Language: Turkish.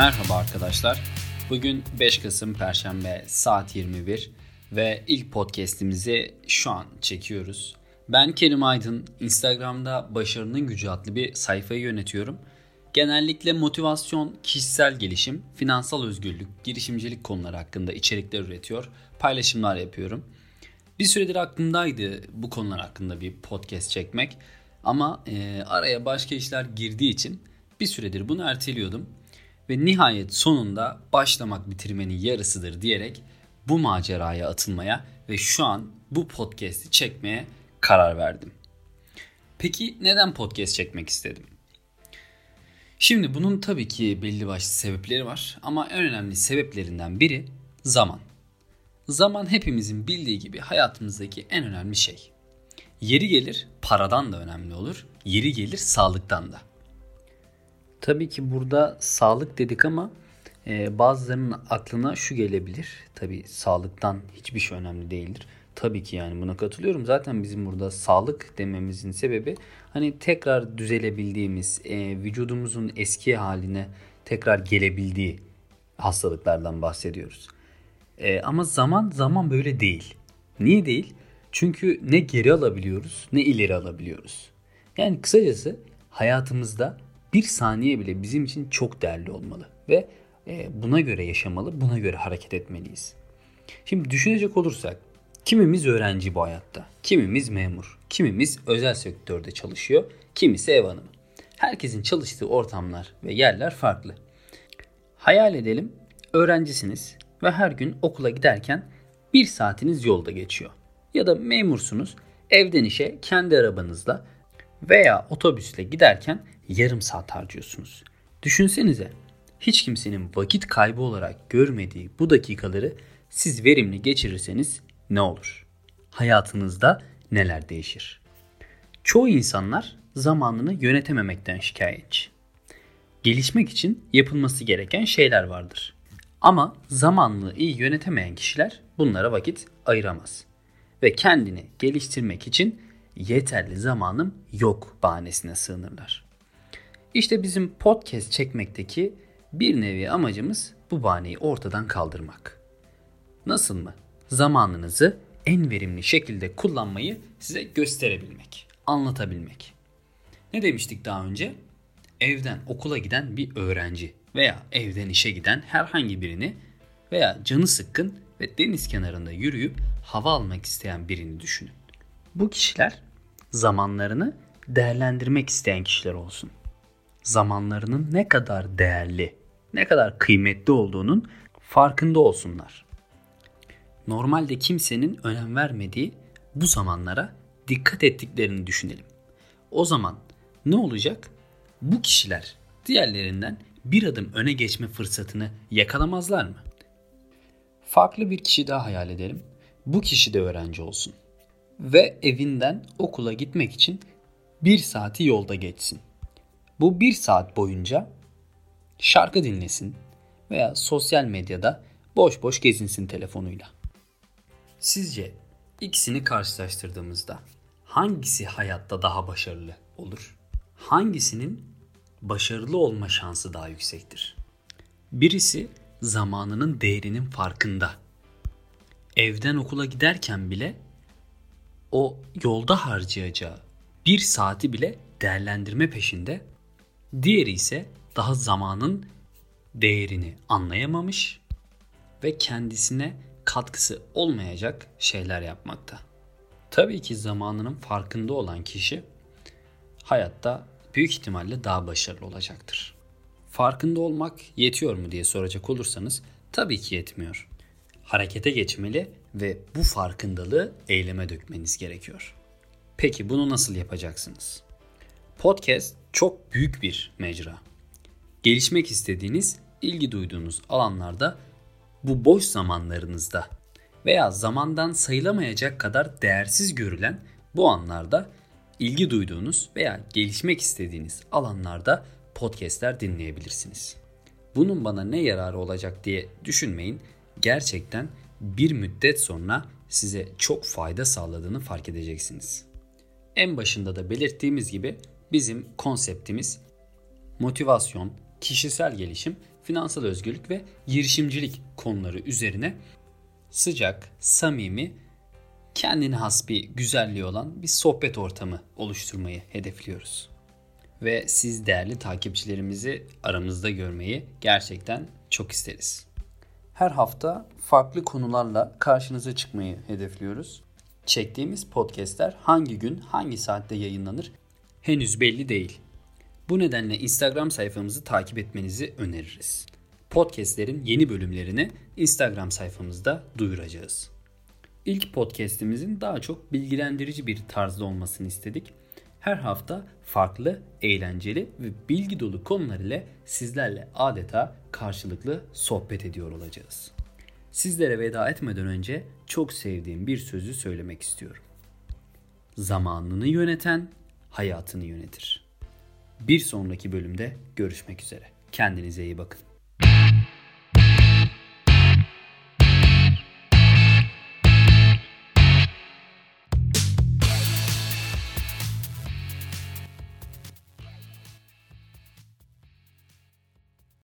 Merhaba arkadaşlar. Bugün 5 Kasım Perşembe saat 21 ve ilk podcast'imizi şu an çekiyoruz. Ben Kerim Aydın. Instagram'da Başarının Gücü adlı bir sayfayı yönetiyorum. Genellikle motivasyon, kişisel gelişim, finansal özgürlük, girişimcilik konuları hakkında içerikler üretiyor, paylaşımlar yapıyorum. Bir süredir aklımdaydı bu konular hakkında bir podcast çekmek. Ama e, araya başka işler girdiği için bir süredir bunu erteliyordum. Ve nihayet sonunda başlamak bitirmenin yarısıdır diyerek bu maceraya atılmaya ve şu an bu podcast'i çekmeye karar verdim. Peki neden podcast çekmek istedim? Şimdi bunun tabii ki belli başlı sebepleri var ama en önemli sebeplerinden biri zaman. Zaman hepimizin bildiği gibi hayatımızdaki en önemli şey. Yeri gelir paradan da önemli olur, yeri gelir sağlıktan da. Tabii ki burada sağlık dedik ama e, bazılarının aklına şu gelebilir. Tabii sağlıktan hiçbir şey önemli değildir. Tabii ki yani buna katılıyorum. Zaten bizim burada sağlık dememizin sebebi hani tekrar düzelebildiğimiz, e, vücudumuzun eski haline tekrar gelebildiği hastalıklardan bahsediyoruz. E, ama zaman zaman böyle değil. Niye değil? Çünkü ne geri alabiliyoruz ne ileri alabiliyoruz. Yani kısacası hayatımızda bir saniye bile bizim için çok değerli olmalı ve e, buna göre yaşamalı, buna göre hareket etmeliyiz. Şimdi düşünecek olursak kimimiz öğrenci bu hayatta, kimimiz memur, kimimiz özel sektörde çalışıyor, kimisi ev hanımı. Herkesin çalıştığı ortamlar ve yerler farklı. Hayal edelim öğrencisiniz ve her gün okula giderken bir saatiniz yolda geçiyor. Ya da memursunuz evden işe kendi arabanızla veya otobüsle giderken yarım saat harcıyorsunuz. Düşünsenize hiç kimsenin vakit kaybı olarak görmediği bu dakikaları siz verimli geçirirseniz ne olur? Hayatınızda neler değişir? Çoğu insanlar zamanını yönetememekten şikayetçi. Gelişmek için yapılması gereken şeyler vardır. Ama zamanını iyi yönetemeyen kişiler bunlara vakit ayıramaz. Ve kendini geliştirmek için yeterli zamanım yok bahanesine sığınırlar. İşte bizim podcast çekmekteki bir nevi amacımız bu bahaneyi ortadan kaldırmak. Nasıl mı? Zamanınızı en verimli şekilde kullanmayı size gösterebilmek, anlatabilmek. Ne demiştik daha önce? Evden okula giden bir öğrenci veya evden işe giden herhangi birini veya canı sıkkın ve deniz kenarında yürüyüp hava almak isteyen birini düşünün. Bu kişiler zamanlarını değerlendirmek isteyen kişiler olsun. Zamanlarının ne kadar değerli, ne kadar kıymetli olduğunun farkında olsunlar. Normalde kimsenin önem vermediği bu zamanlara dikkat ettiklerini düşünelim. O zaman ne olacak? Bu kişiler diğerlerinden bir adım öne geçme fırsatını yakalamazlar mı? Farklı bir kişi daha hayal edelim. Bu kişi de öğrenci olsun. Ve evinden okula gitmek için bir saati yolda geçsin. Bu bir saat boyunca şarkı dinlesin veya sosyal medyada boş boş gezinsin telefonuyla. Sizce ikisini karşılaştırdığımızda hangisi hayatta daha başarılı olur? Hangisinin başarılı olma şansı daha yüksektir? Birisi zamanının değerinin farkında. Evden okula giderken bile o yolda harcayacağı bir saati bile değerlendirme peşinde. Diğeri ise daha zamanın değerini anlayamamış ve kendisine katkısı olmayacak şeyler yapmakta. Tabii ki zamanının farkında olan kişi hayatta büyük ihtimalle daha başarılı olacaktır. Farkında olmak yetiyor mu diye soracak olursanız tabii ki yetmiyor. Harekete geçmeli ve bu farkındalığı eyleme dökmeniz gerekiyor. Peki bunu nasıl yapacaksınız? Podcast çok büyük bir mecra. Gelişmek istediğiniz, ilgi duyduğunuz alanlarda bu boş zamanlarınızda veya zamandan sayılamayacak kadar değersiz görülen bu anlarda ilgi duyduğunuz veya gelişmek istediğiniz alanlarda podcastler dinleyebilirsiniz. Bunun bana ne yararı olacak diye düşünmeyin. Gerçekten bir müddet sonra size çok fayda sağladığını fark edeceksiniz. En başında da belirttiğimiz gibi bizim konseptimiz motivasyon, kişisel gelişim finansal özgürlük ve girişimcilik konuları üzerine sıcak, samimi, kendine has bir güzelliği olan bir sohbet ortamı oluşturmayı hedefliyoruz. Ve siz değerli takipçilerimizi aramızda görmeyi gerçekten çok isteriz. Her hafta farklı konularla karşınıza çıkmayı hedefliyoruz. Çektiğimiz podcastler hangi gün, hangi saatte yayınlanır henüz belli değil. Bu nedenle Instagram sayfamızı takip etmenizi öneririz. Podcastlerin yeni bölümlerini Instagram sayfamızda duyuracağız. İlk podcast'imizin daha çok bilgilendirici bir tarzda olmasını istedik. Her hafta farklı, eğlenceli ve bilgi dolu konular ile sizlerle adeta karşılıklı sohbet ediyor olacağız. Sizlere veda etmeden önce çok sevdiğim bir sözü söylemek istiyorum. Zamanını yöneten hayatını yönetir. Bir sonraki bölümde görüşmek üzere. Kendinize iyi bakın.